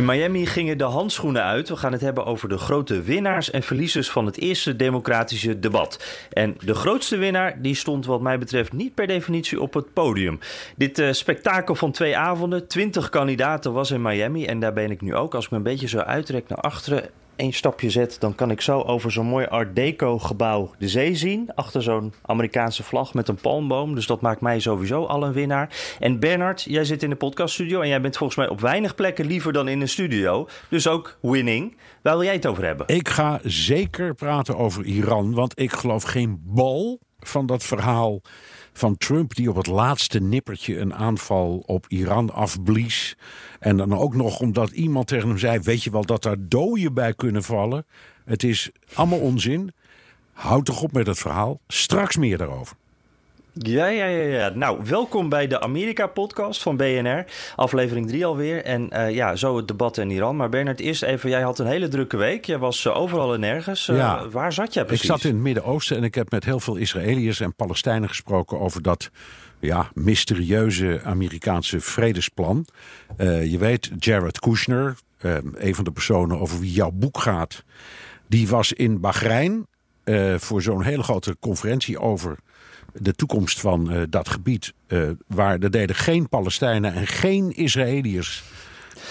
In Miami gingen de handschoenen uit. We gaan het hebben over de grote winnaars en verliezers van het eerste democratische debat. En de grootste winnaar die stond wat mij betreft niet per definitie op het podium. Dit uh, spektakel van twee avonden, twintig kandidaten was in Miami en daar ben ik nu ook. Als ik me een beetje zo uitrek naar achteren één stapje zet, dan kan ik zo over zo'n mooi Art Deco gebouw de zee zien. Achter zo'n Amerikaanse vlag met een palmboom. Dus dat maakt mij sowieso al een winnaar. En Bernard, jij zit in de podcaststudio en jij bent volgens mij op weinig plekken liever dan in een studio. Dus ook winning. Waar wil jij het over hebben? Ik ga zeker praten over Iran, want ik geloof geen bal van dat verhaal van Trump die op het laatste nippertje een aanval op Iran afblies. En dan ook nog omdat iemand tegen hem zei: Weet je wel dat daar doden bij kunnen vallen? Het is allemaal onzin. Houd toch op met het verhaal. Straks meer daarover. Ja, ja, ja, ja. Nou, welkom bij de Amerika-podcast van BNR. Aflevering 3 alweer. En uh, ja, zo het debat in Iran. Maar Bernard, eerst even, jij had een hele drukke week. Jij was uh, overal en nergens. Uh, ja, waar zat jij precies? Ik zat in het Midden-Oosten en ik heb met heel veel Israëliërs en Palestijnen gesproken over dat ja, mysterieuze Amerikaanse vredesplan. je weet, Jared Kushner, een van de personen over wie jouw boek gaat, die was in Bahrein voor zo'n hele grote conferentie over de toekomst van uh, dat gebied, uh, waar er deden geen Palestijnen en geen Israëliërs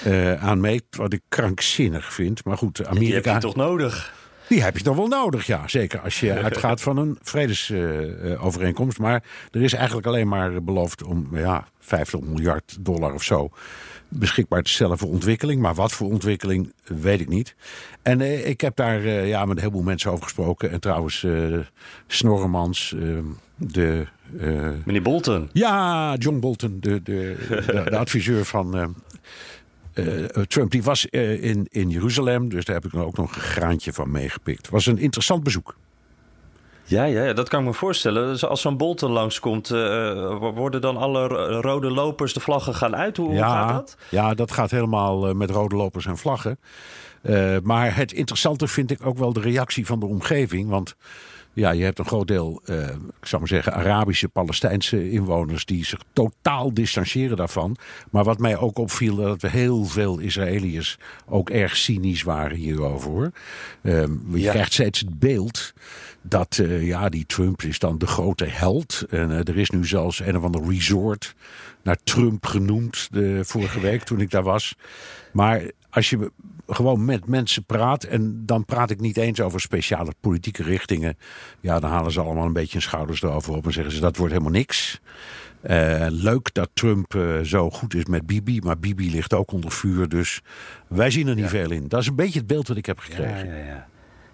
uh, aan mee, wat ik krankzinnig vind. Maar goed, Amerika. Die heb je toch nodig? Die heb je toch wel nodig, ja. Zeker als je uitgaat van een vredesovereenkomst. maar er is eigenlijk alleen maar beloofd om ja, 50 miljard dollar of zo beschikbaar te stellen voor ontwikkeling. Maar wat voor ontwikkeling, weet ik niet. En eh, ik heb daar eh, ja, met een heleboel mensen over gesproken. En trouwens, uh, Snorremans, de... Meneer Bolton. Ja, John Bolton, de, de, de, adviseur van... Trump die was in, in Jeruzalem, dus daar heb ik dan ook nog een graantje van meegepikt. Het was een interessant bezoek. Ja, ja, dat kan ik me voorstellen. Dus als zo'n Bolton langskomt, uh, worden dan alle rode lopers de vlaggen gaan uit? Hoe, ja, gaat dat? Ja, dat gaat helemaal met rode lopers en vlaggen. Maar het interessante vind ik ook wel de reactie van de omgeving. Want ja, je hebt een groot deel, uh, ik zou maar zeggen, Arabische, Palestijnse inwoners die zich totaal distancieren daarvan. Maar wat mij ook opviel, dat we heel veel Israëliërs ook erg cynisch waren hierover. Hoor. Uh, je ja. krijgt steeds het beeld dat uh, ja, die Trump is dan de grote held. En uh, er is nu zelfs een of ander resort naar Trump genoemd de vorige week toen ik daar was. Maar als je gewoon met mensen praat, en dan praat ik niet eens over speciale politieke richtingen. Ja, dan halen ze allemaal een beetje hun schouders erover op en zeggen ze dat wordt helemaal niks. Uh, leuk dat Trump uh, zo goed is met Bibi, maar Bibi ligt ook onder vuur. Dus wij zien er niet ja. veel in. Dat is een beetje het beeld dat ik heb gekregen. Ja, ja,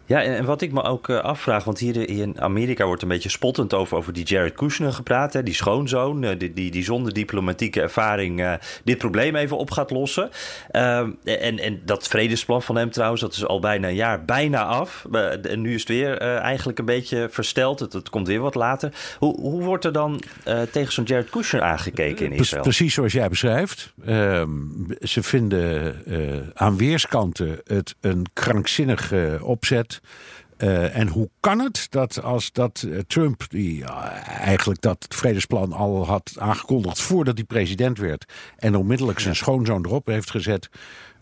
ja. En wat ik me ook uh, afvraag, want hier in Amerika wordt een beetje spottend over, over die Jared Kushner gepraat, hè, die schoonzoon, uh, die, die, die zonder diplomatieke ervaring uh, dit probleem even op gaat lossen. en, en dat vredesplan van hem trouwens, dat is al bijna een jaar bijna af. en nu is het weer eigenlijk een beetje versteld, het, het, komt weer wat later. Hoe, hoe wordt er dan tegen zo'n Jared Kushner aangekeken in Israël? Precies zoals jij beschrijft. Ehm, ze vinden aan weerskanten het een krankzinnige opzet. Uh, en hoe kan het dat als dat uh, Trump, die uh, eigenlijk dat vredesplan al had aangekondigd voordat hij president werd, en onmiddellijk zijn schoonzoon erop heeft gezet,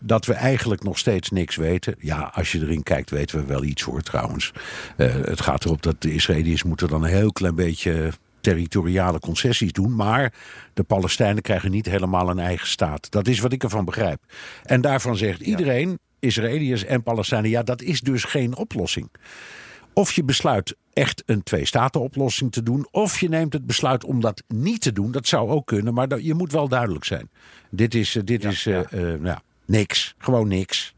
dat we eigenlijk nog steeds niks weten. Ja, als je erin kijkt, weten we wel iets hoor trouwens. het gaat erop dat de Israëliërs moeten dan een heel klein beetje territoriale concessies doen. Maar de Palestijnen krijgen niet helemaal een eigen staat. Dat is wat ik ervan begrijp. En daarvan zegt iedereen, Israëliërs en Palestijnen, ja, dat is dus geen oplossing. Of je besluit echt een twee-staten-oplossing te doen, of je neemt het besluit om dat niet te doen. Dat zou ook kunnen, maar je moet wel duidelijk zijn. Dit is, dit ja, is ja. Uh, uh, niks. Gewoon niks.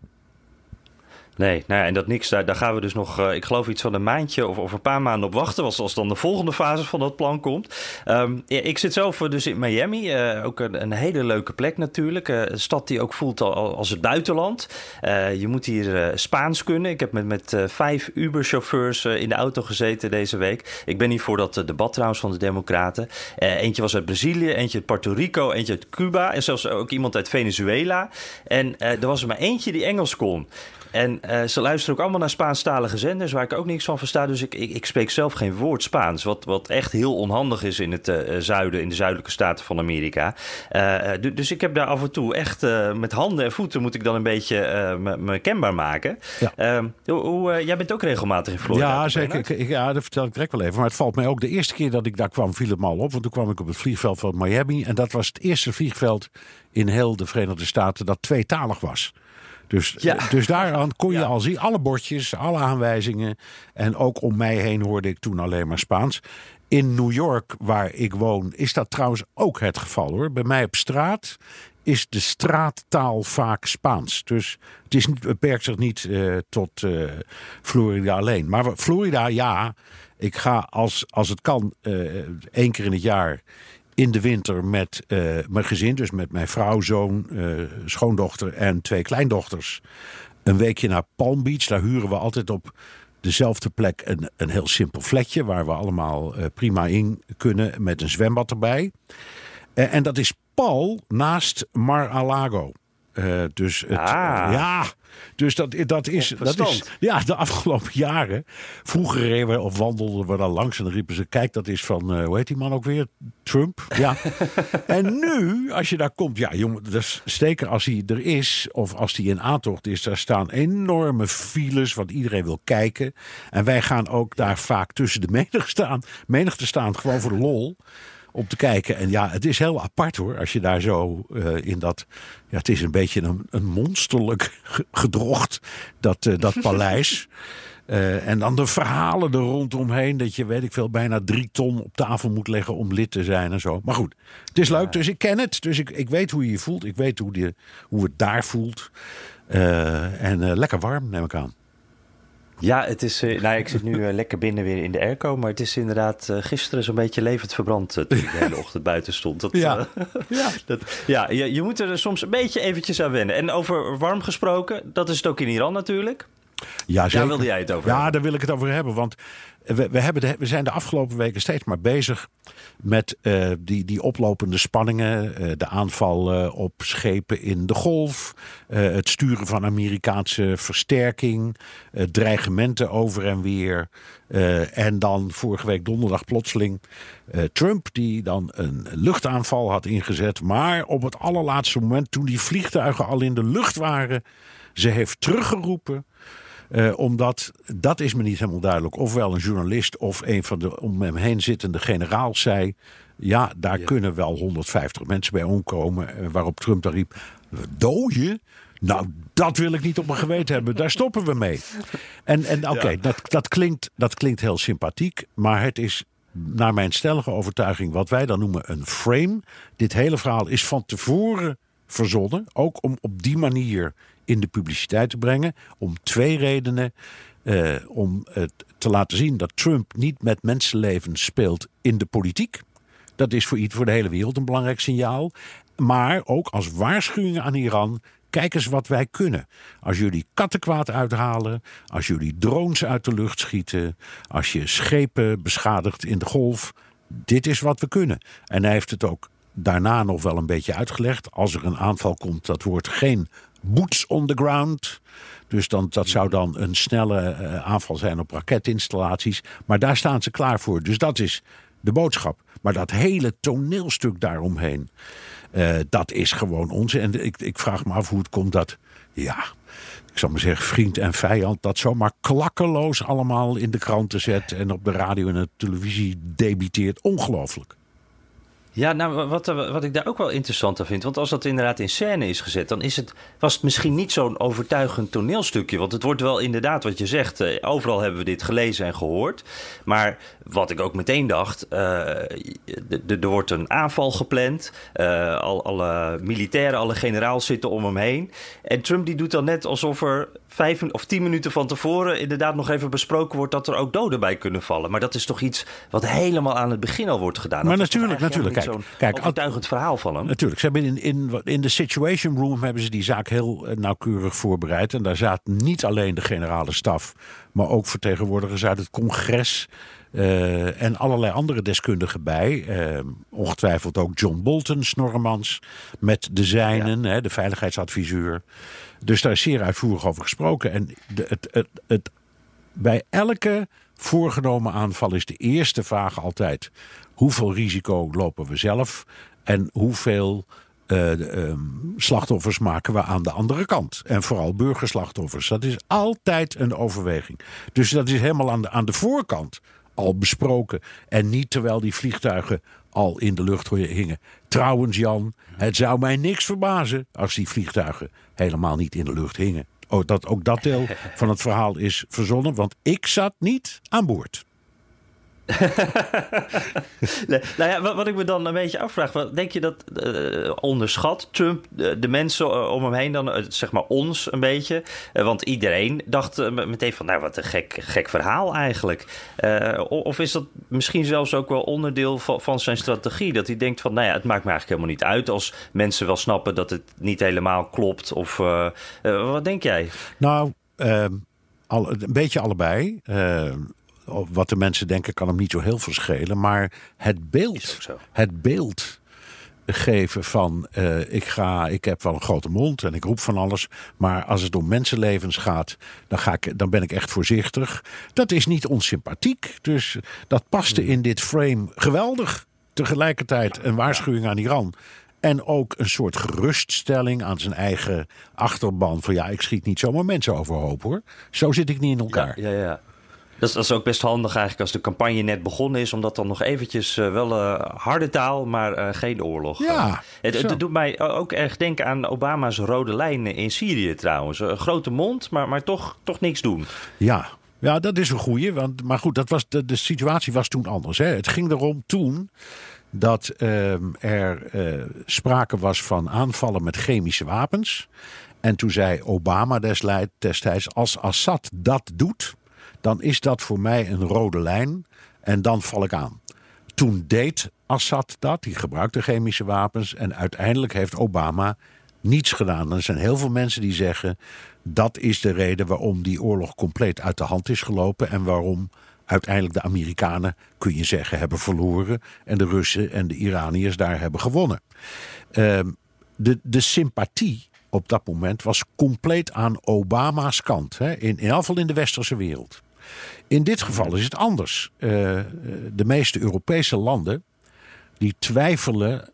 Nee, nou ja, en dat niks, daar, daar gaan we dus nog, uh, ik geloof iets van een maandje of, of een paar maanden op wachten, als, als dan de volgende fase van dat plan komt. Ja, ik zit zelf dus in Miami, uh, ook een, een, hele leuke plek natuurlijk. Een stad die ook voelt al, als het buitenland. je moet hier Spaans kunnen. Ik heb met, met vijf Uber-chauffeurs in de auto gezeten deze week. Ik ben hier voor dat debat trouwens van de Democraten. eentje was uit Brazilië, eentje uit Puerto Rico, eentje uit Cuba en zelfs ook iemand uit Venezuela. En er was er maar eentje die Engels kon. En uh, ze luisteren ook allemaal naar Spaanstalige zenders, waar ik ook niks van versta. Dus ik, ik, ik spreek zelf geen woord Spaans. Wat, wat echt heel onhandig is in het uh, zuiden, in de zuidelijke staten van Amerika. Uh, dus ik heb daar af en toe echt met handen en voeten moet ik dan een beetje me, kenbaar maken. Ja. Ehm, hoe, hoe jij bent ook regelmatig in Florida. Ja, zeker. Ik, ja, dat vertel ik direct wel even. Maar het valt mij ook de eerste keer dat ik daar kwam, viel het me al op. Want toen kwam ik op het vliegveld van Miami. En dat was het eerste vliegveld in heel de Verenigde Staten dat tweetalig was. Dus, ja. dus daaraan kon je al zien, alle bordjes, alle aanwijzingen. En ook om mij heen hoorde ik toen alleen maar Spaans. In New York, waar ik woon, is dat trouwens ook het geval hoor. Bij mij op straat is de straattaal vaak Spaans. Dus het, is, het beperkt zich niet uh, tot uh, Florida alleen. Maar Florida, ja. Ik ga als, als het kan uh, één keer in het jaar in de winter met uh, mijn gezin, dus met mijn vrouw, zoon, uh, schoondochter en twee kleindochters, een weekje naar Palm Beach. Daar huren we altijd op dezelfde plek een, een heel simpel flatje waar we allemaal uh, prima in kunnen met een zwembad erbij. en dat is pal naast Mar-a-Lago. Uh, dus het, ah. ja, dus dat, dat, is, dat is. Ja, de afgelopen jaren. Vroeger reden we of wandelden we daar langs en dan riepen ze: Kijk, dat is van. Uh, hoe heet die man ook weer? Trump. Ja. en nu, als je daar komt. Ja, jongen, dus zeker als hij er is. Of als hij in aantocht is. Daar staan enorme files. Want iedereen wil kijken. En wij gaan ook daar vaak tussen de menigte staan. Menigte staan gewoon voor de lol om te kijken. En ja, het is heel apart hoor, als je daar zo uh, in dat... Ja, het is een beetje een, een monsterlijk gedrocht, dat, uh, dat paleis. Uh, en dan de verhalen er rondomheen. Dat je, weet ik veel, bijna drie ton op tafel moet leggen om lid te zijn en zo. Maar goed, het is leuk. Dus ik ken het. Dus ik, ik weet hoe je je voelt. Ik weet hoe, die, hoe het daar voelt. Uh, en lekker warm, neem ik aan. Ja, het is, uh, nou, ik zit nu uh, lekker binnen weer in de airco, maar het is inderdaad uh, gisteren zo'n beetje levend verbrand toen ik de hele ochtend buiten stond. Dat, ja, ja. Dat, ja je, je, moet er soms een beetje eventjes aan wennen. En over warm gesproken, dat is het ook in Iran natuurlijk. Ja, zeker. Daar wilde jij het over ja, hebben. daar wil ik het over hebben, want we, hebben we zijn de afgelopen weken steeds maar bezig met uh, die, die oplopende spanningen. Uh, de aanval uh, op schepen in de golf. het sturen van Amerikaanse versterking. dreigementen over en weer. en dan vorige week donderdag plotseling Trump die dan een luchtaanval had ingezet. Maar op het allerlaatste moment toen die vliegtuigen al in de lucht waren. Ze heeft teruggeroepen uh, omdat, dat is me niet helemaal duidelijk. Ofwel een journalist of een van de om hem heen zittende generaals zei... ja, daar kunnen wel 150 mensen bij omkomen. Uh, waarop Trump daar riep, dooien? Nou, dat wil ik niet op mijn geweten hebben. Daar stoppen we mee. En, en oké, okay, ja. dat, dat, klinkt, dat klinkt heel sympathiek. Maar het is naar mijn stellige overtuiging wat wij dan noemen een frame. Dit hele verhaal is van tevoren verzonnen. Ook om op die manier in de publiciteit te brengen. Om twee redenen. Uh, om uh, te laten zien dat Trump niet met mensenlevens speelt in de politiek. Dat is voor, voor de hele wereld een belangrijk signaal. Maar ook als waarschuwing aan Iran. Kijk eens wat wij kunnen. Als jullie kattenkwaad uithalen, als jullie drones uit de lucht schieten, als je schepen beschadigt in de golf. Dit is wat we kunnen. En hij heeft het ook daarna nog wel een beetje uitgelegd. Als er een aanval komt, dat wordt geen boots on the ground. Dus dan, dat zou dan een snelle uh, aanval zijn op raketinstallaties. Maar daar staan ze klaar voor. Dus dat is de boodschap. Maar dat hele toneelstuk daaromheen, uh, dat is gewoon onze. En ik, ik vraag me af hoe het komt dat, ja, ik zal maar zeggen, vriend en vijand, dat zomaar klakkeloos allemaal in de kranten zet en op de radio en de televisie debiteert. Ongelooflijk. Ja, nou, wat, wat ik daar ook wel interessant aan vind. Want als dat inderdaad in scène is gezet, dan is het, was het misschien niet zo'n overtuigend toneelstukje. Want het wordt wel inderdaad wat je zegt. Eh, overal hebben we dit gelezen en gehoord. Maar wat ik ook meteen dacht, uh, er wordt een aanval gepland. Uh, al, alle militairen, alle generaals zitten om hem heen. En Trump die doet dan net alsof er vijf of tien minuten van tevoren inderdaad nog even besproken wordt dat er ook doden bij kunnen vallen. Maar dat is toch iets wat helemaal aan het begin al wordt gedaan. Maar natuurlijk, natuurlijk. Kijk, zo'n kijk, overtuigend verhaal van hem. Natuurlijk. Ze hebben in, in, in de Situation Room hebben ze die zaak heel eh, nauwkeurig voorbereid. En daar zaten niet alleen de generale staf, maar ook vertegenwoordigers uit het congres. Uh, en allerlei andere deskundigen bij. Uh, ongetwijfeld ook John Bolton, Snorremans, met de zijnen, ja. hè, de veiligheidsadviseur. Dus daar is zeer uitvoerig over gesproken. En de, het, het, het, bij elke voorgenomen aanval is de eerste vraag altijd: hoeveel risico lopen we zelf en hoeveel uh, um, slachtoffers maken we aan de andere kant? En vooral burgerslachtoffers. Dat is altijd een overweging. Dus dat is helemaal aan de, aan de voorkant al besproken. En niet terwijl die vliegtuigen al in de lucht hingen. Trouwens, Jan, het zou mij niks verbazen als die vliegtuigen helemaal niet in de lucht hingen. Oh, dat, ook dat deel van het verhaal is verzonnen, want ik zat niet aan boord. nee, nou ja, wat, ik me dan een beetje afvraag, wat, denk je dat uh, onderschat Trump de, de mensen om hem heen dan, zeg maar ons een beetje? Want iedereen dacht meteen van, nou wat een gek, gek verhaal eigenlijk. of is dat misschien zelfs ook wel onderdeel van, van, zijn strategie? Dat hij denkt van, nou ja, het maakt me eigenlijk helemaal niet uit als mensen wel snappen dat het niet helemaal klopt. Of wat denk jij? Nou, al, een beetje allebei wat de mensen denken kan hem niet zo heel verschillen. Maar het beeld, het beeld geven van uh, ik, ga, ik heb wel een grote mond en ik roep van alles. Maar als het om mensenlevens gaat, dan, ga ik, dan ben ik echt voorzichtig. Dat is niet onsympathiek. Dus dat paste in dit frame geweldig. Tegelijkertijd een waarschuwing aan Iran. En ook een soort geruststelling aan zijn eigen achterban. Van ja, ik schiet niet zomaar mensen overhoop hoor. Zo zit ik niet in elkaar. Ja, ja, ja. Dat is, dat is, ook best handig eigenlijk als de campagne net begonnen is. Omdat dan nog eventjes uh, wel uh, harde taal, maar uh, geen oorlog. Ja, het, het, doet mij ook erg denken aan Obama's rode lijnen in Syrië trouwens. Een grote mond, maar, maar toch, toch niks doen. Ja, ja, dat is een goeie. Want, maar goed, dat was, de, de situatie was toen anders. Hè. Het ging erom toen dat er sprake was van aanvallen met chemische wapens. En toen zei Obama destijds, als Assad dat doet dan is dat voor mij een rode lijn en dan val ik aan. Toen deed Assad dat, die gebruikte chemische wapens en uiteindelijk heeft Obama niets gedaan. Er zijn heel veel mensen die zeggen dat is de reden waarom die oorlog compleet uit de hand is gelopen en waarom uiteindelijk de Amerikanen, kun je zeggen, hebben verloren en de Russen en de Iraniërs daar hebben gewonnen. Uh, de, de sympathie op dat moment was compleet aan Obama's kant, hè, in, in ieder geval in de westerse wereld. In dit geval is het anders. Uh, de meeste Europese landen die twijfelen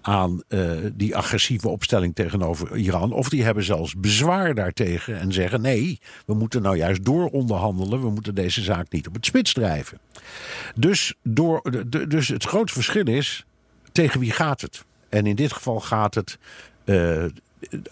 aan uh, die agressieve opstelling tegenover Iran. Of die hebben zelfs bezwaar daartegen en zeggen: nee, we moeten nou juist door onderhandelen. We moeten deze zaak niet op het spits drijven. Dus, door, dus het grootste verschil is: tegen wie gaat het? En in dit geval gaat het uh,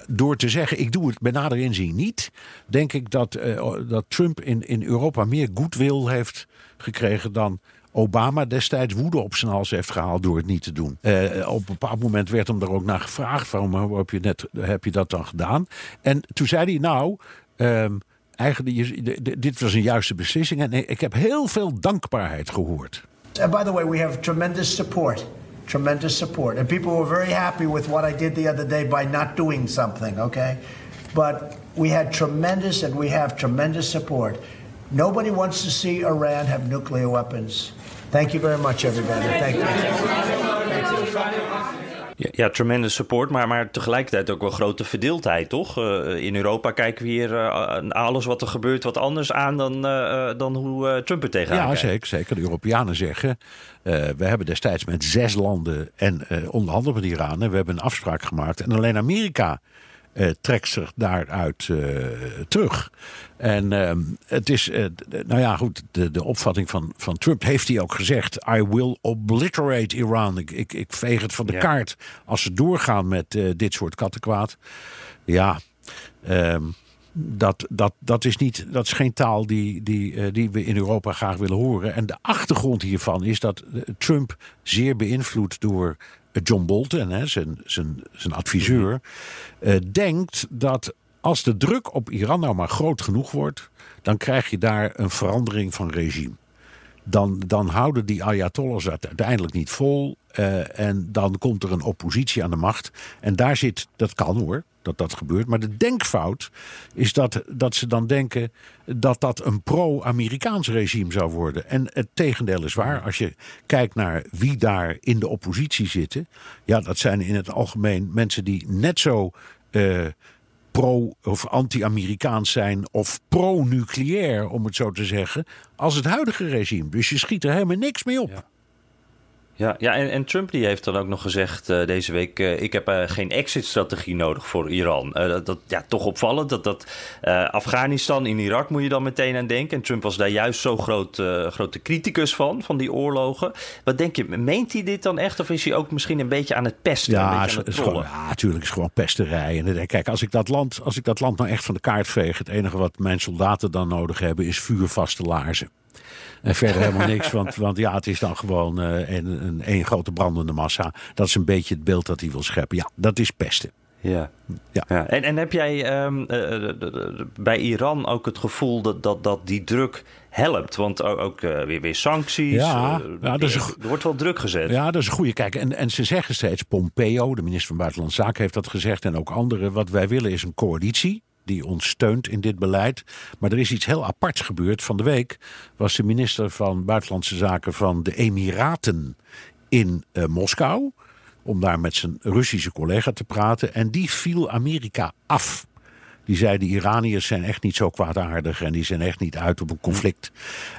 door te zeggen, ik doe het bij nader inzien niet, denk ik dat, uh, dat Trump in, in Europa meer goodwill heeft gekregen dan Obama destijds woede op zijn hals heeft gehaald door het niet te doen. Uh, op een bepaald moment werd hem er ook naar gevraagd: waarom heb je, net, heb je dat dan gedaan? En toen zei hij: Nou, um, eigenlijk, dit was een juiste beslissing. En ik heb heel veel dankbaarheid gehoord. And by the way, we have tremendous support. Tremendous support. And people were very happy with what I did the other day by not doing something, okay? But we had tremendous and we have tremendous support. Nobody wants to see Iran have nuclear weapons. Thank you very much, everybody. Thank you. Ja, ja, tremendous support, maar, maar tegelijkertijd ook wel grote verdeeldheid, toch? Uh, in Europa kijken we hier uh, alles wat er gebeurt wat anders aan dan, uh, dan hoe Trump er tegenaan Ja, zeker, zeker. De Europeanen zeggen... we hebben destijds met zes landen en onderhandeld met Iran... en we hebben een afspraak gemaakt. En alleen Amerika uh, trekt zich daaruit terug. En ehm, het is, nou ja, goed, de, de opvatting van, van Trump heeft hij ook gezegd: I will obliterate Iran. Ik, ik, ik veeg het van de kaart als ze doorgaan met dit soort kattenkwaad. Ja, um, dat, dat, dat, is niet, dat is geen taal die, die, die we in Europa graag willen horen. En de achtergrond hiervan is dat eh, Trump zeer beïnvloed door eh, John Bolton, zijn, adviseur, uh, denkt dat als de druk op Iran nou maar groot genoeg wordt, dan krijg je daar een verandering van regime. Dan, dan houden die Ayatollahs het uiteindelijk niet vol. Uh, en dan komt er een oppositie aan de macht. En daar zit, dat kan hoor, dat dat gebeurt. Maar de denkfout is dat, dat ze dan denken dat dat een pro-Amerikaans regime zou worden. En het tegendeel is waar. Als je kijkt naar wie daar in de oppositie zitten. Ja, dat zijn in het algemeen mensen die net zo. Uh, pro- of anti-Amerikaans zijn of pro-nucleair, om het zo te zeggen, als het huidige regime. Dus je schiet er helemaal niks mee op. Ja. Ja, ja en, en, Trump die heeft dan ook nog gezegd uh, deze week: uh, ik heb uh, geen exit-strategie nodig voor Iran. dat, dat ja, toch opvallend dat, dat Afghanistan in Irak moet je dan meteen aan denken. En Trump was daar juist zo groot, grote criticus van, van die oorlogen. Wat denk je, meent hij dit dan echt? Of is hij ook misschien een beetje aan het pesten? Ja, is, is gewoon, ja natuurlijk is gewoon pesterij. En kijk, als ik, dat land, als ik dat land nou echt van de kaart veeg, het enige wat mijn soldaten dan nodig hebben is vuurvaste laarzen. En verder helemaal niks, want, want ja, het is dan gewoon uh, een, een, een grote brandende massa. Dat is een beetje het beeld dat hij wil scheppen. Ja, dat is pesten. Ja. ja. ja. En, en heb jij um, uh, bij Iran ook het gevoel dat, dat, dat die druk helpt? Want ook, ook weer, weer sancties. Ja, ja dat is een, er wordt wel druk gezet. Ja, dat is een goede. Kijk, en, en ze zeggen steeds, Pompeo, de minister van Buitenlandse Zaken, heeft dat gezegd. En ook anderen. Wat wij willen is een coalitie die ons steunt in dit beleid. Maar er is iets heel aparts gebeurd. Van de week was de minister van Buitenlandse Zaken van de Emiraten in uh, Moskou. Om daar met zijn Russische collega te praten. En die viel Amerika af. Die zei: de Iraniërs zijn echt niet zo kwaadaardig en die zijn echt niet uit op een conflict.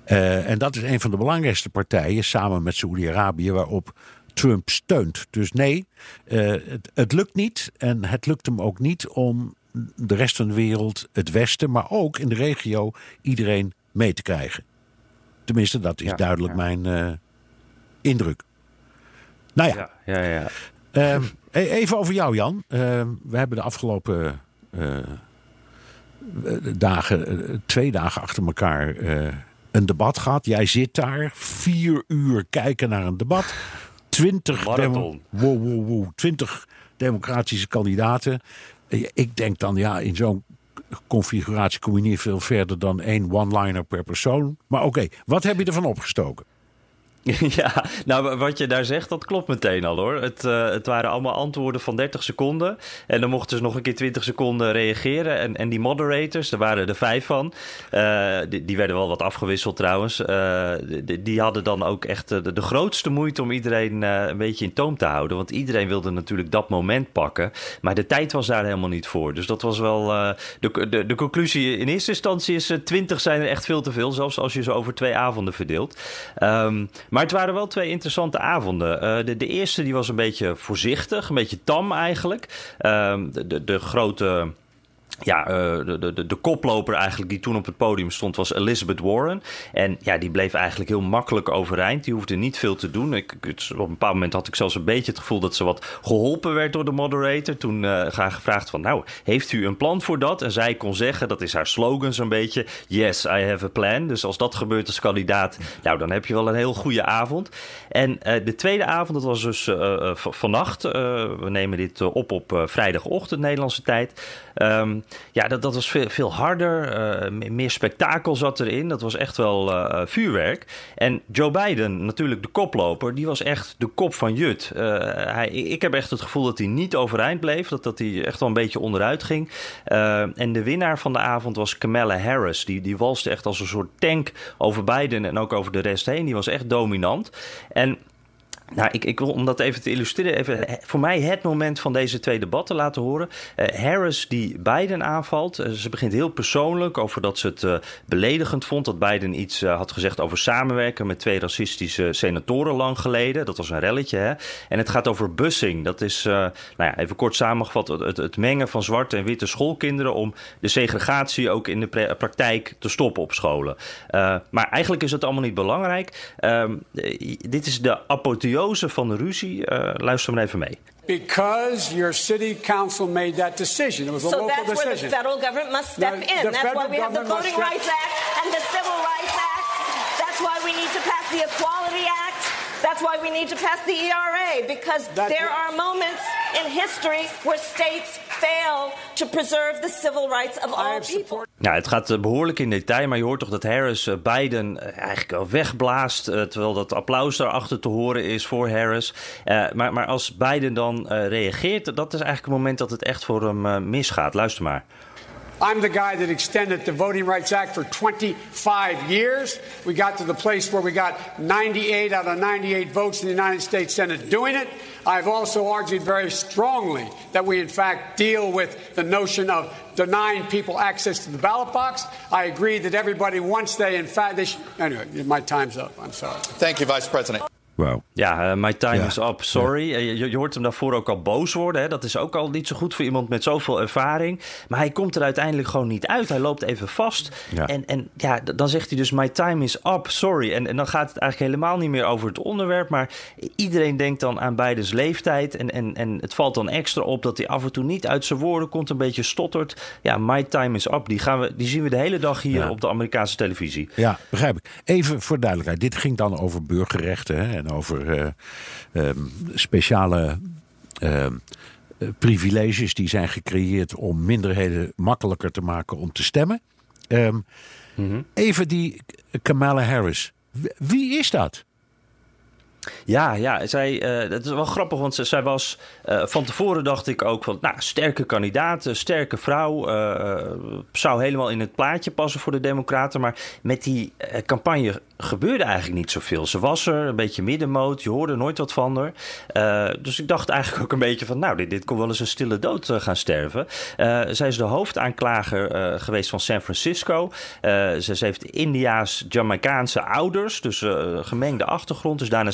Uh, en dat is een van de belangrijkste partijen, samen met Saoedi-Arabië, waarop Trump steunt. Dus nee, uh, het, het lukt niet. En het lukt hem ook niet om de rest van de wereld, het Westen, maar ook in de regio iedereen mee te krijgen. Tenminste, dat is duidelijk mijn uh, indruk. Nou ja. ja, ja, ja. Uh, even over jou, Jan. Uh, we hebben de afgelopen uh, dagen, twee dagen achter elkaar, een debat gehad. Jij zit daar, vier uur kijken naar een debat. Twintig, wow, wow, wow, twintig democratische kandidaten. Ik denk dan, ja, in zo'n configuratie kom je niet veel verder dan één one-liner per persoon. Maar oké, wat heb je ervan opgestoken? Ja, nou wat je daar zegt, dat klopt meteen al hoor. Het, uh, het waren allemaal antwoorden van 30 seconden. En dan mochten ze nog een keer 20 seconden reageren. En, en die moderators, er waren er vijf van. Uh, die, werden wel wat afgewisseld trouwens. Uh, die, die, hadden dan ook echt de, de grootste moeite om iedereen een beetje in toom te houden. Want iedereen wilde natuurlijk dat moment pakken. Maar de tijd was daar helemaal niet voor. Dus dat was wel. de, de, de conclusie in eerste instantie is: 20 zijn er echt veel te veel. Zelfs als je ze over twee avonden verdeelt. Um, maar het waren wel twee interessante avonden. Uh, de, de, eerste die was een beetje voorzichtig, een beetje tam eigenlijk. Uh, de, de, de, grote ja, uh, de, de, de koploper eigenlijk die toen op het podium stond was Elizabeth Warren. En ja, die bleef eigenlijk heel makkelijk overeind. Die hoefde niet veel te doen. Ik, op een bepaald moment had ik zelfs een beetje het gevoel dat ze wat geholpen werd door de moderator. Toen uh, graag gevraagd van, nou, heeft u een plan voor dat? En zij kon zeggen, dat is haar slogan zo'n beetje, yes, I have a plan. Dus als dat gebeurt als kandidaat, nou, dan heb je wel een heel goede avond. En uh, de tweede avond, dat was dus vannacht. we nemen dit op op vrijdagochtend, Nederlandse tijd. Um, ja, dat, dat was veel, veel harder. Uh, meer spektakel zat erin. Dat was echt wel uh, vuurwerk. En Joe Biden, natuurlijk de koploper, die was echt de kop van Jut. Hij, ik heb echt het gevoel dat hij niet overeind bleef. Dat, dat hij echt wel een beetje onderuit ging. en de winnaar van de avond was Kamala Harris. Die, die walste echt als een soort tank over Biden en ook over de rest heen. Die was echt dominant. En Nou, ik, ik wil om dat even te illustreren, even voor mij het moment van deze twee debatten laten horen. Uh, Harris die Biden aanvalt. Uh, ze begint heel persoonlijk over dat ze het beledigend vond dat Biden iets had gezegd over samenwerken met twee racistische senatoren lang geleden. Dat was een relletje. Hè? En het gaat over busing. Dat is, nou ja, even kort samengevat, het, het, mengen van zwarte en witte schoolkinderen om de segregatie ook in de praktijk te stoppen op scholen. maar eigenlijk is het allemaal niet belangrijk. Ehm, dit is de apotheose van de ruzie. Uh, luister maar even mee. Because your city council made that decision. It was a so local that's decision. where the federal government must step No, in. the That's why we have the Voting Rights Act and the Civil Rights Act. That's why we need to pass the Equality Act. That's why we need to pass the ERA because That's there are moments in history where states fail to preserve the civil rights of all people. support- Nou, het gaat eh, behoorlijk in detail, maar je hoort toch dat Harris eh, Biden eh, eigenlijk wel wegblaast. terwijl dat applaus daarachter te horen is voor Harris. Eh, maar, maar als Biden dan eh, reageert, dat is eigenlijk het moment dat het echt voor hem eh, misgaat. Luister maar. I'm the guy that extended the Voting Rights Act for 25 years. We got to the place where we got 98 out of 98 votes in the United States Senate doing it. I've also argued very strongly that we, in fact, deal with the notion of denying people access to the ballot box. I agree that everybody, once they, in fact, they should. Anyway, my time's up. I'm sorry. Thank you, Vice President. Ja, eh, my time Ja. is up, sorry. Eh, Je, je hoort hem daarvoor ook al boos worden. Hè? Dat is ook al niet zo goed voor iemand met zoveel ervaring. Maar hij komt er uiteindelijk gewoon niet uit. Hij loopt even vast. Ja. En, en ja, dan zegt hij dus my time is up, sorry. En, en dan gaat het eigenlijk helemaal niet meer over het onderwerp. Maar iedereen denkt dan aan Bidens leeftijd. En, en, en het valt dan extra op dat hij af en toe niet uit zijn woorden komt. Een beetje stottert. Ja, my time is up. Die, gaan we, die zien we de hele dag hier op de Amerikaanse televisie. Ja, begrijp ik. Even voor duidelijkheid. Dit ging dan over burgerrechten hè, en over eh, ehm, speciale ehm, eh, privileges die zijn gecreëerd om minderheden makkelijker te maken om te stemmen. Ehm, Even die Kamala Harris. Wie is dat? Ja, ja zij, eh, dat is wel grappig, want ze- zij was eh, van tevoren dacht ik ook van, nou, sterke kandidaat, eh, sterke vrouw, zou helemaal in het plaatje passen voor de Democraten, maar met die campagne gebeurde eigenlijk niet zoveel. Ze was er, een beetje middenmoot, je hoorde nooit wat van haar. Dus ik dacht eigenlijk ook een beetje van, nou, dit, dit kon wel eens een stille dood gaan sterven. Zij is de hoofdaanklager geweest van San Francisco. Ze, ze heeft India's Jamaicaanse ouders, dus gemengde achtergrond, is daarna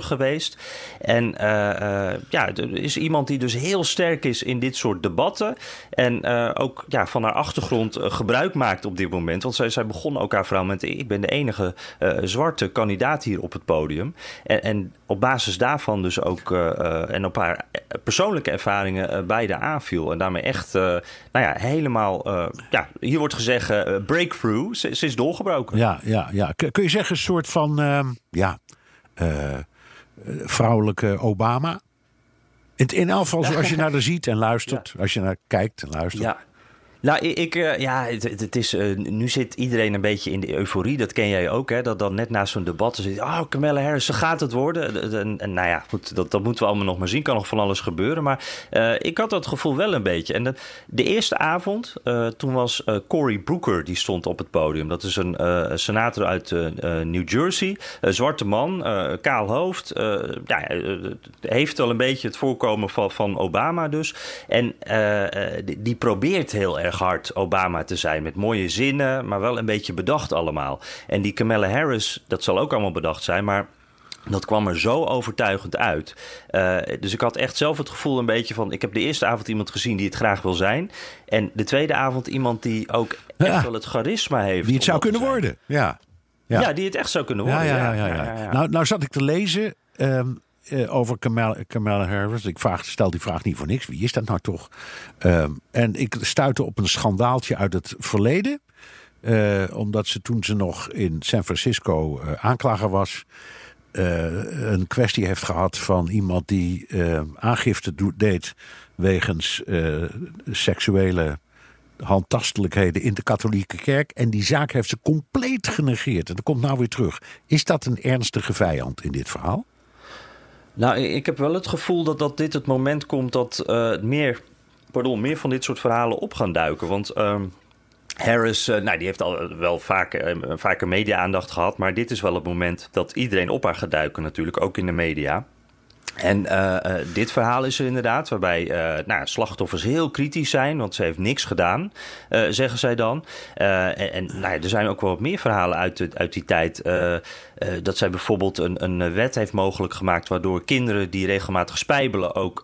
geweest. En eh, eh, ja, is iemand die dus heel sterk is in dit soort debatten. En eh, ook ja, van haar achtergrond gebruik maakt op dit moment. Want zij, zij begon ook haar verhaal met: ik ben de enige zwarte kandidaat hier op het podium. En, en op basis daarvan dus ook en op haar persoonlijke ervaringen beide aanviel. En daarmee echt, nou ja, helemaal, ja, hier wordt gezegd breakthrough. Ze, is doorgebroken. Ja, ja, ja. Kun je zeggen een soort van ja, vrouwelijke Obama? In, in elk geval zoals je naar haar ziet en luistert. Als je naar kijkt en luistert. Ja. Nou, ik, eh, ja, het, is, eh, nu zit iedereen een beetje in de euforie. Dat ken jij ook, hè? Dat dan net na zo'n debat zit. Oh, Kamala Harris, ze gaat het worden. En, en nou ja, goed, dat, dat moeten we allemaal nog maar zien. Kan nog van alles gebeuren. Maar eh, ik had dat gevoel wel een beetje. En de, de eerste avond, eh, toen was eh, Cory Booker, die stond op het podium. Dat is een eh, senator uit eh, eh, New Jersey. Zwarte man, eh, kaal hoofd. eh, ja, eh, heeft al een beetje het voorkomen van, van Obama dus. En eh, eh, die probeert heel erg hard Obama te zijn. Met mooie zinnen, maar wel een beetje bedacht allemaal. En die Kamala Harris, dat zal ook allemaal bedacht zijn, maar... Dat kwam er zo overtuigend uit. Eh, dus ik had echt zelf het gevoel een beetje van... ik heb de eerste avond iemand gezien die het graag wil zijn. En de tweede avond iemand die ook echt Ja. wel het charisma heeft. Wie het zou kunnen worden. Ja. Ja. die het echt zou kunnen Ja, worden. ja, ja, ja, ja. Nou, nou zat ik te lezen ehm, eh, over Kamala, Harris. Ik vraag, stel die vraag niet voor niks. Wie is dat nou toch? Ehm, en ik stuitte op een schandaaltje uit het verleden. Eh, omdat ze toen ze nog in San Francisco eh, aanklager was... een kwestie heeft gehad van iemand die aangifte deed... wegens seksuele handtastelijkheden in de katholieke kerk. En die zaak heeft ze compleet genegeerd. En dat komt nou weer terug. Is dat een ernstige vijand in dit verhaal? Nou, ik heb wel het gevoel dat, dat dit het moment komt dat eh, meer, pardon, meer van dit soort verhalen op gaan duiken. Want ehm, Harris, nou, die heeft al wel vaker, media-aandacht gehad. Maar dit is wel het moment dat iedereen op haar gaat duiken, natuurlijk, ook in de media. En uh, uh, dit verhaal is er inderdaad, waarbij uh, nou, slachtoffers heel kritisch zijn, want ze heeft niks gedaan, zeggen zij dan. en, en nou er zijn ook wel wat meer verhalen uit, uit die tijd. Dat zij bijvoorbeeld een, een wet heeft mogelijk gemaakt, waardoor kinderen die regelmatig spijbelen ook,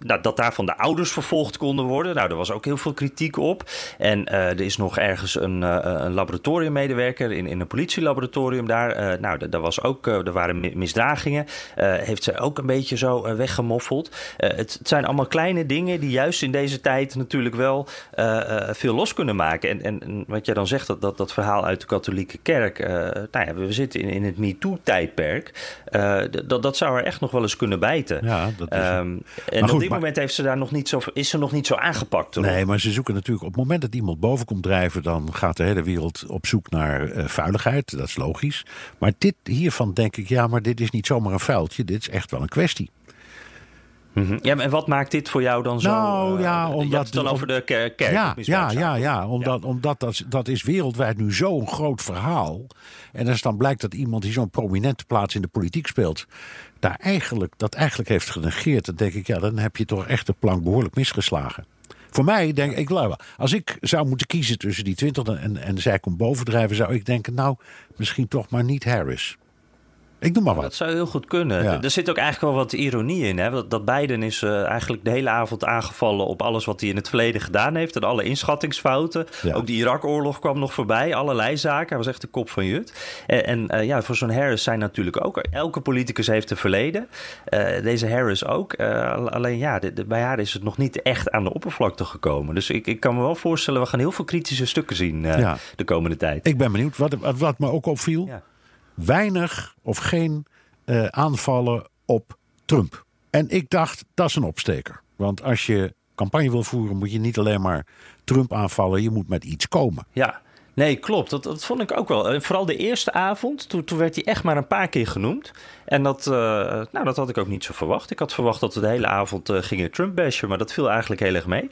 nou, dat daarvan de ouders vervolgd konden worden. Nou, er was ook heel veel kritiek op. En er is nog ergens een, een laboratoriummedewerker in, in een politielaboratorium daar. nou, daar was ook, er waren misdragingen. heeft zij ook een beetje zo uh, weggemoffeld. Uh, het, het, zijn allemaal kleine dingen die juist in deze tijd natuurlijk wel uh, veel los kunnen maken. En, en, wat jij dan zegt, dat, dat, dat verhaal uit de katholieke kerk. nou ja, we zitten in, in het MeToo-tijdperk. dat, dat zou er echt nog wel eens kunnen bijten. Ja, dat is um, en goed, op dit maar... moment heeft ze daar nog niet zo, is ze nog niet zo aangepakt. Hoor. Nee, maar ze zoeken natuurlijk op het moment dat iemand boven komt drijven, dan gaat de hele wereld op zoek naar vuiligheid. Dat is logisch. Maar dit hiervan denk ik, ja, maar dit is niet zomaar een vuiltje. Dit is echt wel een kwestie. -hmm. Ja, en wat maakt dit voor jou dan zo? Nou uh, ja, omdat je het dan over de kerk. Ja, ja, ja, ja, omdat, ja. omdat dat, dat is wereldwijd nu zo'n groot verhaal. En als dan blijkt dat iemand die zo'n prominente plaats in de politiek speelt, daar eigenlijk, dat eigenlijk heeft genegeerd, dan denk ik, ja, dan heb je toch echt de plank behoorlijk misgeslagen. Voor mij denk ik, als ik zou moeten kiezen tussen die 20 en, en zij komt bovendrijven, zou ik denken, nou, misschien toch maar niet Harris. Ik doe maar wat. Dat zou heel goed kunnen. Ja. Er zit ook eigenlijk wel wat ironie in. Hè? Dat, Biden is uh, eigenlijk de hele avond aangevallen op alles wat hij in het verleden gedaan heeft. En alle inschattingsfouten. Ja. Ook de Irak-oorlog kwam nog voorbij. Allerlei zaken. Hij was echt de kop van Jut. En, en uh, ja, voor zo'n Harris zijn natuurlijk ook... Elke politicus heeft een verleden. Uh, deze Harris ook. alleen ja, de, de, bij haar is het nog niet echt aan de oppervlakte gekomen. Dus ik, ik kan me wel voorstellen... we gaan heel veel kritische stukken zien ja. de komende tijd. Ik ben benieuwd. Wat, wat me ook opviel... Weinig of geen uh, aanvallen op Trump. En ik dacht, dat is een opsteker. Want als je campagne wil voeren, moet je niet alleen maar Trump aanvallen, je moet met iets komen. Ja. Nee, klopt. Dat, dat vond ik ook wel. Vooral de eerste avond, toen, toen werd hij echt maar een paar keer genoemd. En dat, uh, nou, dat had ik ook niet zo verwacht. Ik had verwacht dat we de hele avond uh, gingen Trump bashen, maar dat viel eigenlijk heel erg mee.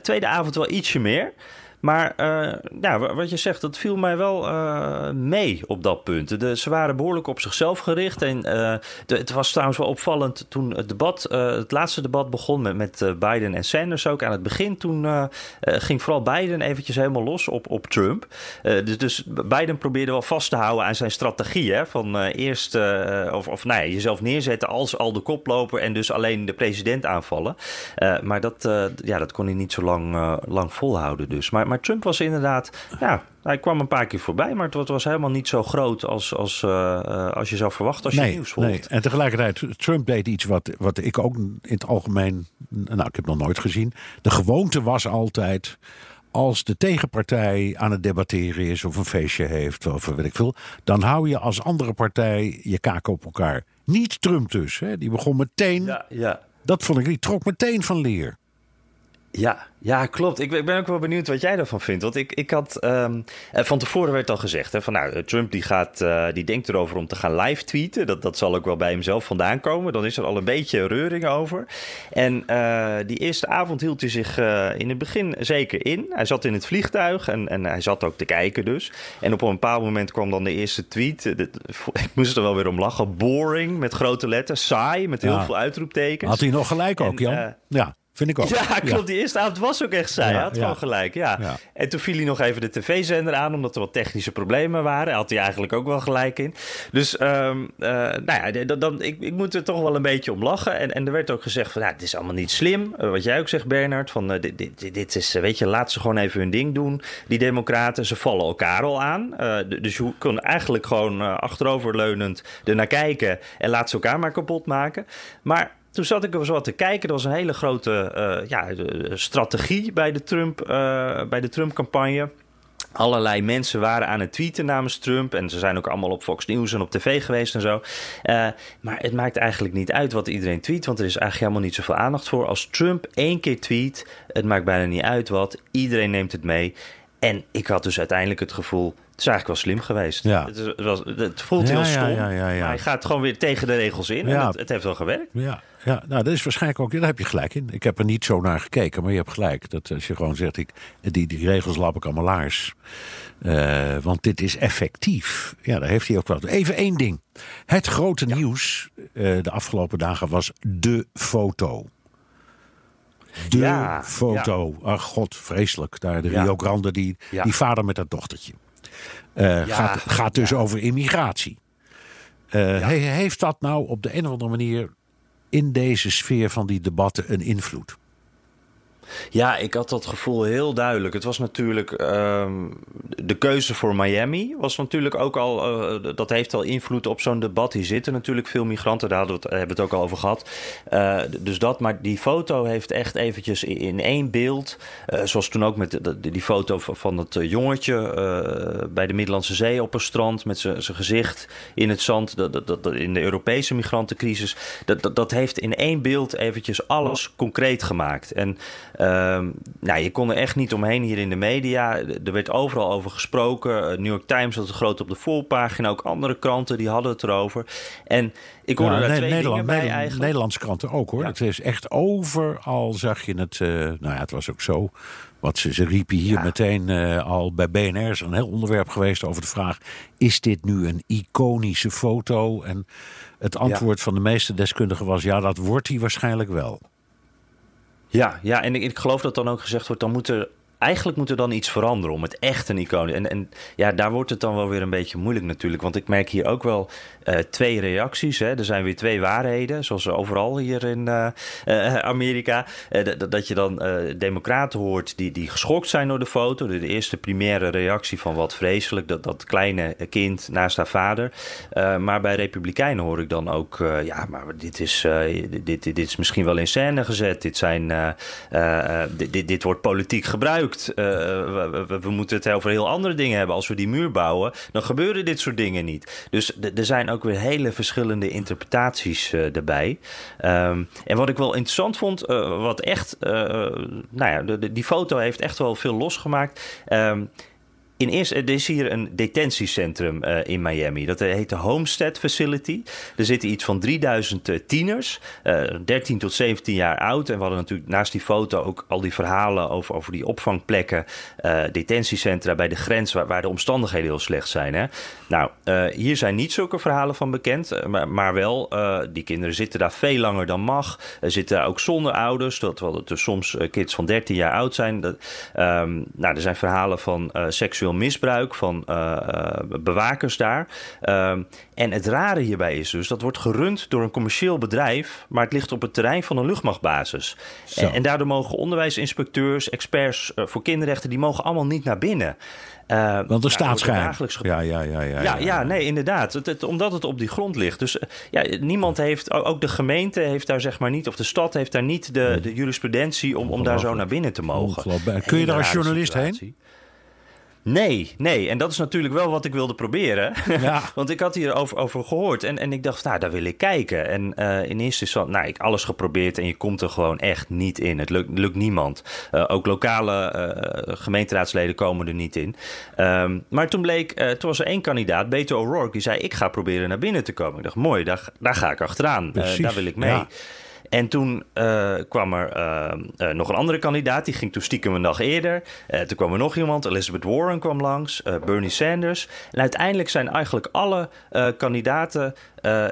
Tweede avond wel ietsje meer. Maar uh, ja, wat je zegt, dat viel mij wel uh, mee op dat punt. De, ze waren behoorlijk op zichzelf gericht. En de, het was trouwens wel opvallend toen het debat, het laatste debat begon met, met Biden en Sanders ook. Aan het begin toen ging vooral Biden eventjes helemaal los op, op Trump. dus, dus Biden probeerde wel vast te houden aan zijn strategie. Hè, van eerst of, of nou ja, jezelf neerzetten als al de koploper en dus alleen de president aanvallen. maar dat, ja, dat kon hij niet zo lang, lang volhouden dus. Maar maar Trump was inderdaad, ja, hij kwam een paar keer voorbij, maar het was helemaal niet zo groot als, als, uh, als je zou verwachten als je nee, nieuws volgt. Nee. En tegelijkertijd, Trump deed iets wat, wat ik ook in het algemeen, nou, ik heb nog nooit gezien. De gewoonte was altijd, als de tegenpartij aan het debatteren is of een feestje heeft of weet ik veel, dan hou je als andere partij je kaak op elkaar. Niet Trump dus, hè? die begon meteen. Ja, ja. Dat vond ik, die trok meteen van leer. Ja, ja, klopt. Ik, ik, ben ook wel benieuwd wat jij daarvan vindt. Want ik, ik had um, van tevoren werd al gezegd: hè, van nou, Trump die gaat, uh, die denkt erover om te gaan live tweeten. Dat, dat zal ook wel bij hemzelf vandaan komen. Dan is er al een beetje reuring over. En uh, die eerste avond hield hij zich uh, in het begin zeker in. Hij zat in het vliegtuig en, en hij zat ook te kijken dus. En op een bepaald moment kwam dan de eerste tweet. Ik moest er wel weer om lachen. Boring met grote letters, saai met heel ja. veel uitroeptekens. Had hij nog gelijk ook, en, Jan? ja. Vind ik ook. Ja, klopt. Ja. Die eerste avond was ook echt saai. Ja, hij had ja. gewoon gelijk, ja. En toen viel hij nog even de tv-zender aan, omdat er wat technische problemen waren. Had hij eigenlijk ook wel gelijk in. Dus, um, uh, nou ja, dan, dan, ik, ik moet er toch wel een beetje om lachen. En, en er werd ook gezegd van, ja, het is allemaal niet slim. Uh, wat jij ook zegt, Bernard, van uh, dit, dit, dit, is, weet je, laat ze gewoon even hun ding doen. Die democraten, ze vallen elkaar al aan. dus je kon eigenlijk gewoon achteroverleunend ernaar kijken en laat ze elkaar maar kapot maken. Maar toen zat ik er zo wat te kijken. Er was een hele grote uh, ja, strategie bij de Trump, uh, bij de Trump-campagne. Allerlei mensen waren aan het tweeten namens Trump. En ze zijn ook allemaal op Fox News en op tv geweest en zo. Uh, maar het maakt eigenlijk niet uit wat iedereen tweet. Want er is eigenlijk helemaal niet zoveel aandacht voor. Als Trump één keer tweet, het maakt bijna niet uit wat. Iedereen neemt het mee. En ik had dus uiteindelijk het gevoel, het is eigenlijk wel slim geweest. Ja. Het, is- was, het voelt Ja, heel stom, ja, ja, ja. maar hij gaat gewoon weer tegen de regels in. En het, het heeft wel gewerkt. Ja, ja, nou dat is waarschijnlijk ook, daar heb je gelijk in. Ik heb er niet zo naar gekeken, maar je hebt gelijk. Dat als je gewoon zegt, ik, die, die regels lap ik allemaal laars. Eh, want dit is effectief. Ja, daar heeft hij ook wel. Even één ding. Het grote nieuws eh, de afgelopen dagen was de foto. De Ja, foto. Ach god, vreselijk. Daar de Ja. Rio Grande, die, Ja. die vader met dat dochtertje. Eh, Ja, gaat, gaat dus ja. over immigratie. Eh, he- heeft dat nou op de een of andere manier in deze sfeer van die debatten een invloed? Ja, ik had dat gevoel heel duidelijk. Het was natuurlijk ehm, de keuze voor Miami was natuurlijk ook al eh, dat heeft al invloed op zo'n debat. Hier zitten natuurlijk veel migranten, daar we hebben we het ook al over gehad. Eh, dus dat, maar die foto heeft echt eventjes in, één beeld, eh, zoals toen ook met die foto van- het jongetje bij de Middellandse Zee op een strand met zijn zijn gezicht in het zand, dat, dat, dat, in de Europese migrantencrisis. Dat, dat, dat heeft in één beeld eventjes alles concreet gemaakt. En Ehm, nou, je kon er echt niet omheen hier in de media. Er werd overal over gesproken. Uh, New York Times had het groot op de voorpagina. Ook andere kranten die hadden het erover. En ik hoorde Ja, daar Ne- twee Nederland, dingen bij Nederland- eigenlijk. Nederlandse kranten ook hoor. Ja. Het is echt overal zag je het. eh, nou ja, het was ook zo. Wat ze, ze riepen hier Ja. meteen eh, al bij BNR is een heel onderwerp geweest over de vraag: is dit nu een iconische foto? En het antwoord van de meeste deskundigen was: ja, dat wordt hij waarschijnlijk wel. Ja, ja en ik, geloof dat dan ook gezegd wordt, dan moet er eigenlijk moet er dan iets veranderen om het echt een icoon. En, en ja, daar wordt het dan wel weer een beetje moeilijk natuurlijk. Want ik merk hier ook wel twee reacties. Hè. Er zijn weer twee waarheden, zoals overal hier in uh, uh, Amerika. dat je dan democraten hoort die, die geschokt zijn door de foto. De, eerste primaire reactie van wat vreselijk, dat, dat kleine kind naast haar vader. maar bij republikeinen hoor ik dan ook, ja, maar dit is, dit, dit, dit, is misschien wel in scène gezet. Dit, zijn, dit, dit, dit wordt politiek gebruikt. We, we, we, moeten het over heel andere dingen hebben. Als we die muur bouwen, dan gebeuren dit soort dingen niet. Dus er zijn ook weer hele verschillende interpretaties uh, erbij. Um, en wat ik wel interessant vond, uh, wat echt, nou ja, die foto heeft echt wel veel losgemaakt. Um, in eerste, er is hier een detentiecentrum uh, in Miami. Dat heet de Homestead Facility. Er zitten iets van 3000 uh, tieners, uh, 13 tot 17 jaar oud. En we hadden natuurlijk naast die foto ook al die verhalen over, over die opvangplekken, detentiecentra bij de grens, waar, waar, de omstandigheden heel slecht zijn. Hè? Nou, hier zijn niet zulke verhalen van bekend, maar, wel, die kinderen zitten daar veel langer dan mag. Er zitten daar ook zonder ouders, dat wel dus soms kids van 13 jaar oud zijn. Dat, um, nou, er zijn verhalen van seksueel misbruik van uh, bewakers daar. Uh, en het rare hierbij is dus, dat wordt gerund door een commercieel bedrijf, maar het ligt op het terrein van een luchtmachtbasis. En, en, daardoor mogen onderwijsinspecteurs, experts uh, voor kinderrechten, die mogen allemaal niet naar binnen. Uh, Want de nou, staatsgeheim. Ja, ja, ja, ja, ja, ja, nee, inderdaad. Het, het, omdat het op die grond ligt. Dus ja, niemand heeft, ook de gemeente heeft daar zeg maar niet, of de stad heeft daar niet de, de jurisprudentie om, om daar zo naar binnen te mogen. Kun je daar als journalist heen? Nee, nee. En dat is natuurlijk wel wat ik wilde proberen. Ja. Want ik had hier over, over gehoord. En, en ik dacht, nou, daar wil ik kijken. En uh, in eerste instantie, nou, ik alles geprobeerd. En je komt er gewoon echt niet in. Het lukt, lukt niemand. Uh, ook lokale uh, gemeenteraadsleden komen er niet in. Um, maar toen bleek, toen was er één kandidaat, Beto O'Rourke. Die zei, ik ga proberen naar binnen te komen. Ik dacht, mooi, daar, daar ga ik achteraan. daar wil ik mee. Ja. En toen uh, kwam er uh, uh, nog een andere kandidaat, die ging toen stiekem een dag eerder. toen kwam er nog iemand, Elizabeth Warren kwam langs, Bernie Sanders. En uiteindelijk zijn eigenlijk alle kandidaten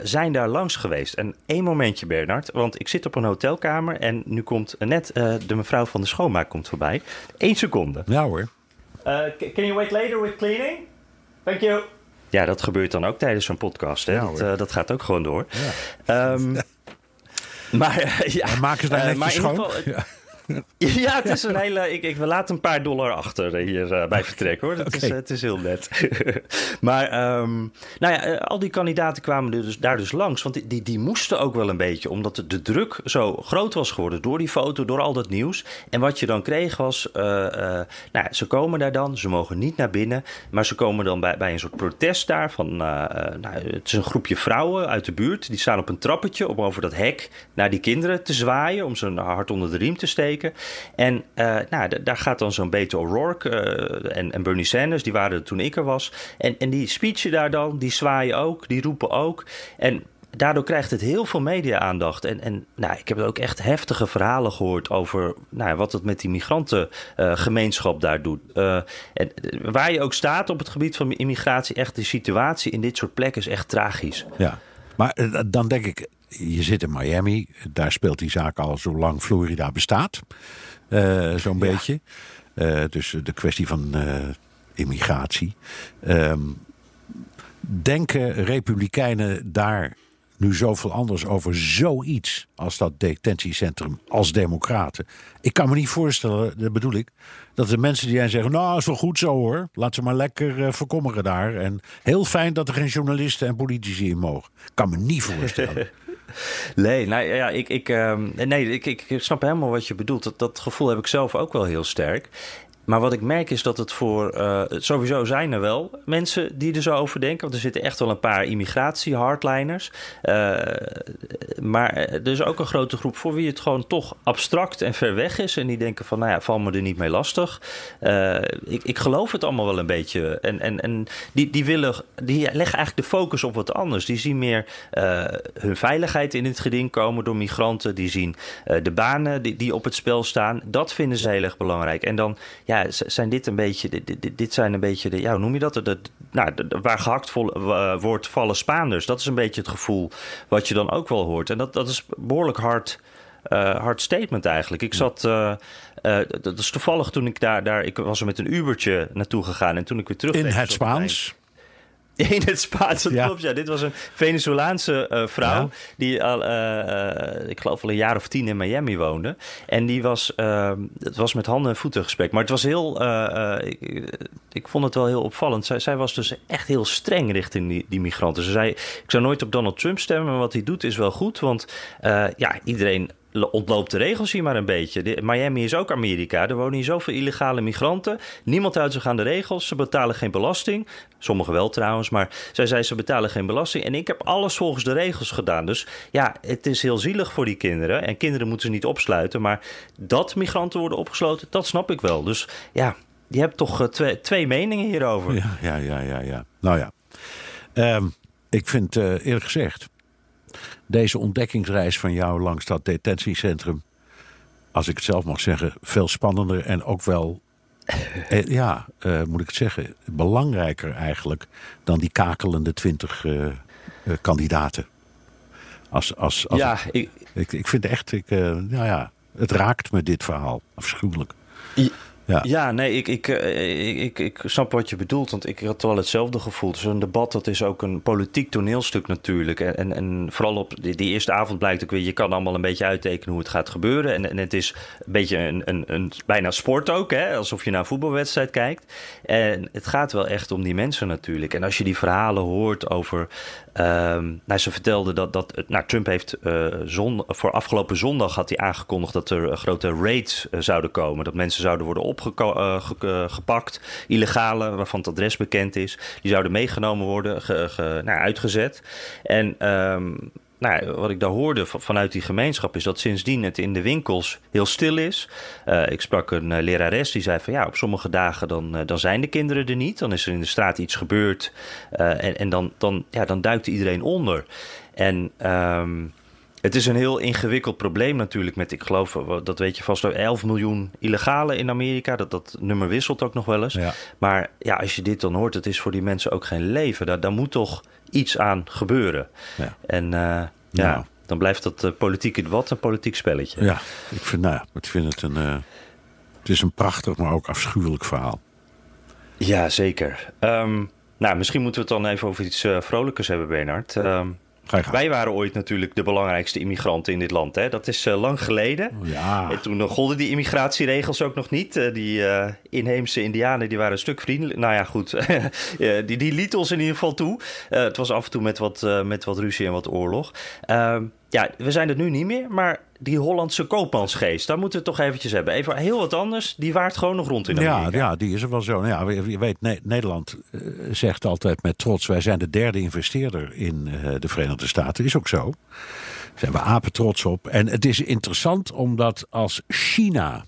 zijn daar langs geweest. En één momentje, Bernard, want ik zit op een hotelkamer en nu komt net de mevrouw van de schoonmaak komt voorbij. Eén seconde. Ja hoor. can you wait later with cleaning? Thank you. Ja, dat gebeurt dan ook tijdens zo'n podcast. Hè? Ja, dat, dat, gaat ook gewoon door. Ja. Um, maar ja, en maken ze daar netjes uh, schoon? Geval, ja. ja, het is een hele. Ik, ik laat een paar dollar achter hier uh, bij vertrekken hoor. Okay. is, uh, het is heel net. maar um, nou ja, uh, al die kandidaten kwamen dus, daar dus langs. Want die, die, die, moesten ook wel een beetje, omdat de, de, druk zo groot was geworden door die foto, door al dat nieuws. En wat je dan kreeg was. nou, ze komen daar dan, ze mogen niet naar binnen. Maar ze komen dan bij, bij een soort protest daar. Van, nou, het is een groepje vrouwen uit de buurt. Die staan op een trappetje om over dat hek naar die kinderen te zwaaien. Om ze een hart onder de riem te steken. En nou, daar gaat dan zo'n Beto O'Rourke en, en, Bernie Sanders, die waren er toen ik er was. En, en die speechen daar dan, die zwaaien ook, die roepen ook. En daardoor krijgt het heel veel media-aandacht. En, en nou, ik heb ook echt heftige verhalen gehoord over nou, wat het met die migrantengemeenschap daar doet. En waar je ook staat op het gebied van immigratie, echt de situatie in dit soort plekken is echt tragisch. Ja, maar eh, dan denk ik, je zit in Miami, daar speelt die zaak al zolang Florida bestaat. Uh, Zo'n beetje. dus de kwestie van immigratie. Um, denken republikeinen daar nu zoveel anders over zoiets als dat detentiecentrum als democraten. Ik kan me niet voorstellen, dat bedoel ik, dat de mensen die jij zeggen, nou is wel goed zo hoor, laat ze maar lekker uh, verkommeren daar. En heel fijn dat er geen journalisten en politici in mogen. Kan me niet voorstellen. Nee, nou ja, ik, ik, uh, nee, ik, ik, snap helemaal wat je bedoelt. Dat, dat gevoel heb ik zelf ook wel heel sterk. Maar wat ik merk is dat het voor. Uh, sowieso zijn er wel mensen die er zo over denken. Want er zitten echt wel een paar immigratie-hardliners. Uh, maar er is ook een grote groep voor wie het gewoon toch abstract en ver weg is. En die denken van, nou ja, val me er niet mee lastig. Uh, ik, ik geloof het allemaal wel een beetje. En, en, en die, die, willen, die leggen eigenlijk de focus op wat anders. Die zien meer hun veiligheid in het geding komen door migranten. Die zien de banen die, die op het spel staan. Dat vinden ze heel erg belangrijk. En dan. Ja, ja, zijn dit een beetje, dit, dit zijn een beetje de, ja, hoe noem je dat? De, nou, waar gehakt vol, uh, wordt vallen Spaanders. Dat is een beetje het gevoel wat je dan ook wel hoort. En dat, dat is behoorlijk hard, uh, hard statement eigenlijk. Ik zat, uh, dat is toevallig toen ik daar, daar, ik was er met een Ubertje naartoe gegaan en toen ik weer terug. In het Spaans? In het Spaans, dat ja. klopt. Ja, dit was een Venezolaanse uh, vrouw ja. die al, uh, uh, ik geloof al een jaar of tien in Miami woonde. En die was, ehm, het was met handen en voeten gesprek. Maar het was heel, ik, ik, vond het wel heel opvallend. Zij, zij was dus echt heel streng richting die, die, migranten. Ze zei, ik zou nooit op Donald Trump stemmen, maar wat hij doet is wel goed. Want ja, iedereen ontloopt de regels hier maar een beetje. Miami is ook Amerika. Er wonen hier zoveel illegale migranten. Niemand houdt zich aan de regels. Ze betalen geen belasting. Sommigen wel trouwens, maar zij zei ze betalen geen belasting. En ik heb alles volgens de regels gedaan. Dus ja, het is heel zielig voor die kinderen. En kinderen moeten ze niet opsluiten. Maar dat migranten worden opgesloten, dat snap ik wel. Dus ja, je hebt toch uh, twee, twee meningen hierover. Ja, ja, ja, ja. ja. Nou ja, um, ik vind uh, eerlijk gezegd deze ontdekkingsreis van jou langs dat detentiecentrum, als ik het zelf mag zeggen, veel spannender en ook wel, eh, ja, uh, moet ik het zeggen, belangrijker eigenlijk dan die kakelende twintig uh, kandidaten. Als, als, als ja, ik, ik, ik vind echt, ik, nou ja, het raakt me dit verhaal afschuwelijk. Ja, ja nee, ik, ik, eh, ik, ik, ik snap wat je bedoelt. Want ik had wel hetzelfde gevoel. Dus een debat, dat is ook een politiek toneelstuk natuurlijk. En, en, vooral op die, die, eerste avond blijkt ook weer... je kan allemaal een beetje uittekenen hoe het gaat gebeuren. En, en het is een beetje een, een, een, bijna sport ook, hè? alsof je naar een voetbalwedstrijd kijkt. En het gaat wel echt om die mensen natuurlijk. En als je die verhalen hoort over... Um, nou, ze vertelde dat, dat nou, Trump heeft uh, zon, voor afgelopen zondag had hij aangekondigd dat er grote raids uh, zouden komen. Dat mensen zouden worden opgepakt, uh, illegale, waarvan het adres bekend is. Die zouden meegenomen worden, nou, uitgezet. En um, nou, wat ik daar hoorde vanuit die gemeenschap is dat sindsdien het in de winkels heel stil is. Uh, ik sprak een uh, lerares die zei van ja, op sommige dagen dan, uh, dan zijn de kinderen er niet. Dan is er in de straat iets gebeurd en, en dan, dan, ja, dan duikt iedereen onder. En um, het is een heel ingewikkeld probleem natuurlijk met, ik geloof, dat weet je vast, 11 miljoen illegalen in Amerika. Dat, dat nummer wisselt ook nog wel eens. Ja. Maar ja, als je dit dan hoort, het is voor die mensen ook geen leven. Daar, daar moet toch iets aan gebeuren. Ja. En uh, ja, nou. dan blijft dat uh, politieke debat een politiek spelletje. Ja, ik vind, nou ik vind het een, uh, het is een prachtig, maar ook afschuwelijk verhaal. Ja, zeker. Um, nou, misschien moeten we het dan even over iets vrolijkers hebben, Bernard. Um, wij waren ooit natuurlijk de belangrijkste immigranten in dit land. Hè? Dat is uh, lang geleden. Oh, ja. En toen golden die immigratieregels ook nog niet. Uh, die uh, inheemse indianen die waren een stuk vriendelijk. Nou ja, goed. die, die lieten ons in ieder geval toe. het was af en toe met wat, met wat ruzie en wat oorlog. Ja, we zijn het nu niet meer, maar die Hollandse koopmansgeest, daar moeten we het toch eventjes hebben. Even heel wat anders, die waart gewoon nog rond in Amerika. Ja, ja die is er wel zo. Nou ja, je weet, Nederland eh, zegt altijd met trots... wij zijn de derde investeerder in uh, de Verenigde Staten. Is ook zo. zijn we apen trots op. En het is interessant omdat als China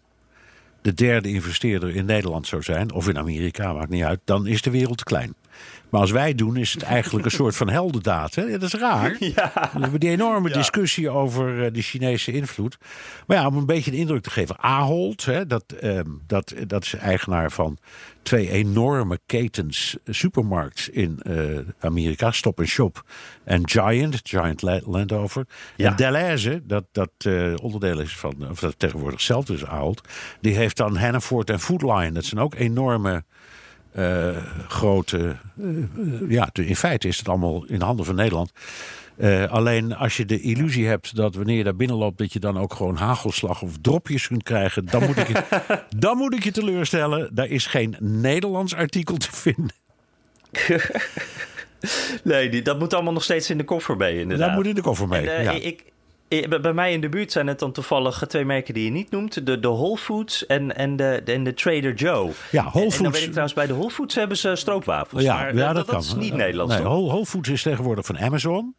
de derde investeerder in Nederland zou zijn, of in Amerika, maakt niet uit, dan is de wereld klein. Maar als wij doen, is het eigenlijk een soort van heldendaad. Hè? Ja, dat is raar. Ja. We hebben die enorme discussie over eh, de Chinese invloed. Maar ja, om een beetje de indruk te geven. Ahold, hè, dat, ehm, dat, dat is eigenaar van twee enorme ketens supermarkts in eh, Amerika. Stop Shop en Giant, Giant La- Landover. Ja. En Deleuze, dat, dat eh, onderdeel is van, of dat tegenwoordig zelf dus Ahold. Die heeft dan Hannaford en Foodline. Dat zijn ook enorme eh, grote. eh, ja, in feite is het allemaal in handen van Nederland. Eh, alleen als je de illusie hebt dat wanneer je daar binnenloopt, dat je dan ook gewoon hagelslag of dropjes kunt krijgen, dan moet ik je, dan moet ik je teleurstellen. Daar is geen Nederlands artikel te vinden. Nee, die, dat moet allemaal nog steeds in de koffer mee, inderdaad. Daar moet in de koffer mee. En, ja. ik- bij- bij mij in de buurt zijn het dan toevallig twee merken die je niet noemt. De, de Whole Foods en, en, de, en de Trader Joe. Ja, Whole En, en dan Foods- weet ik trouwens, bij de Whole Foods hebben ze stroopwafels. ja, maar ja, dat, dat, kan. is niet Eh, Nederlands, Nee? Whole, Whole Foods is tegenwoordig van Amazon.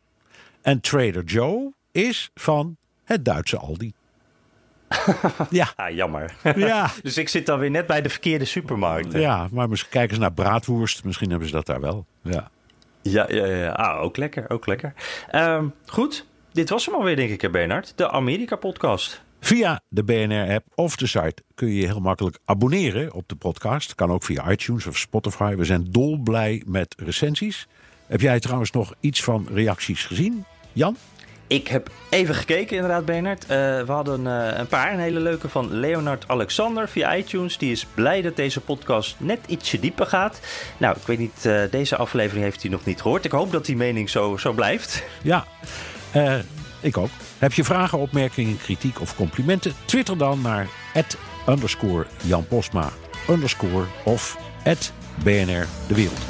En Trader Joe is van het Duitse Aldi. ja, Ah, jammer. ja. dus ik zit dan weer net bij de verkeerde supermarkt. hè? Ja, maar misschien kijken ze naar braadworst. Misschien hebben ze dat daar wel. Ja. Ja, ja, ja. Ah, ook lekker, ook lekker. Ehm, goed, dit was hem alweer, denk ik, Bernard. De Amerika-podcast. Via de BNR-app of de site kun je je heel makkelijk abonneren op de podcast. Kan ook via iTunes of Spotify. We zijn dolblij met recensies. Heb jij trouwens nog iets van reacties gezien, Jan? Ik heb even gekeken, inderdaad, Bernard. Eh, we hadden eh, een paar, een hele leuke van Leonard Alexander via iTunes. Die is blij dat deze podcast net ietsje dieper gaat. Nou, ik weet niet, eh, deze aflevering heeft hij nog niet gehoord. Ik hoop dat die mening zo, zo blijft. Ja, eh, ik ook. Heb je vragen, opmerkingen, kritiek of complimenten? Twitter dan naar underscore Jan Posma underscore of BNR De Wereld.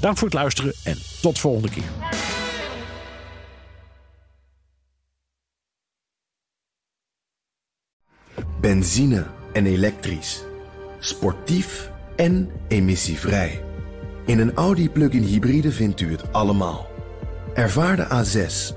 Dank voor het luisteren en tot volgende keer. Benzine en elektrisch. Sportief en emissievrij. In een Audi plug-in hybride vindt u het allemaal. Ervaar de A6,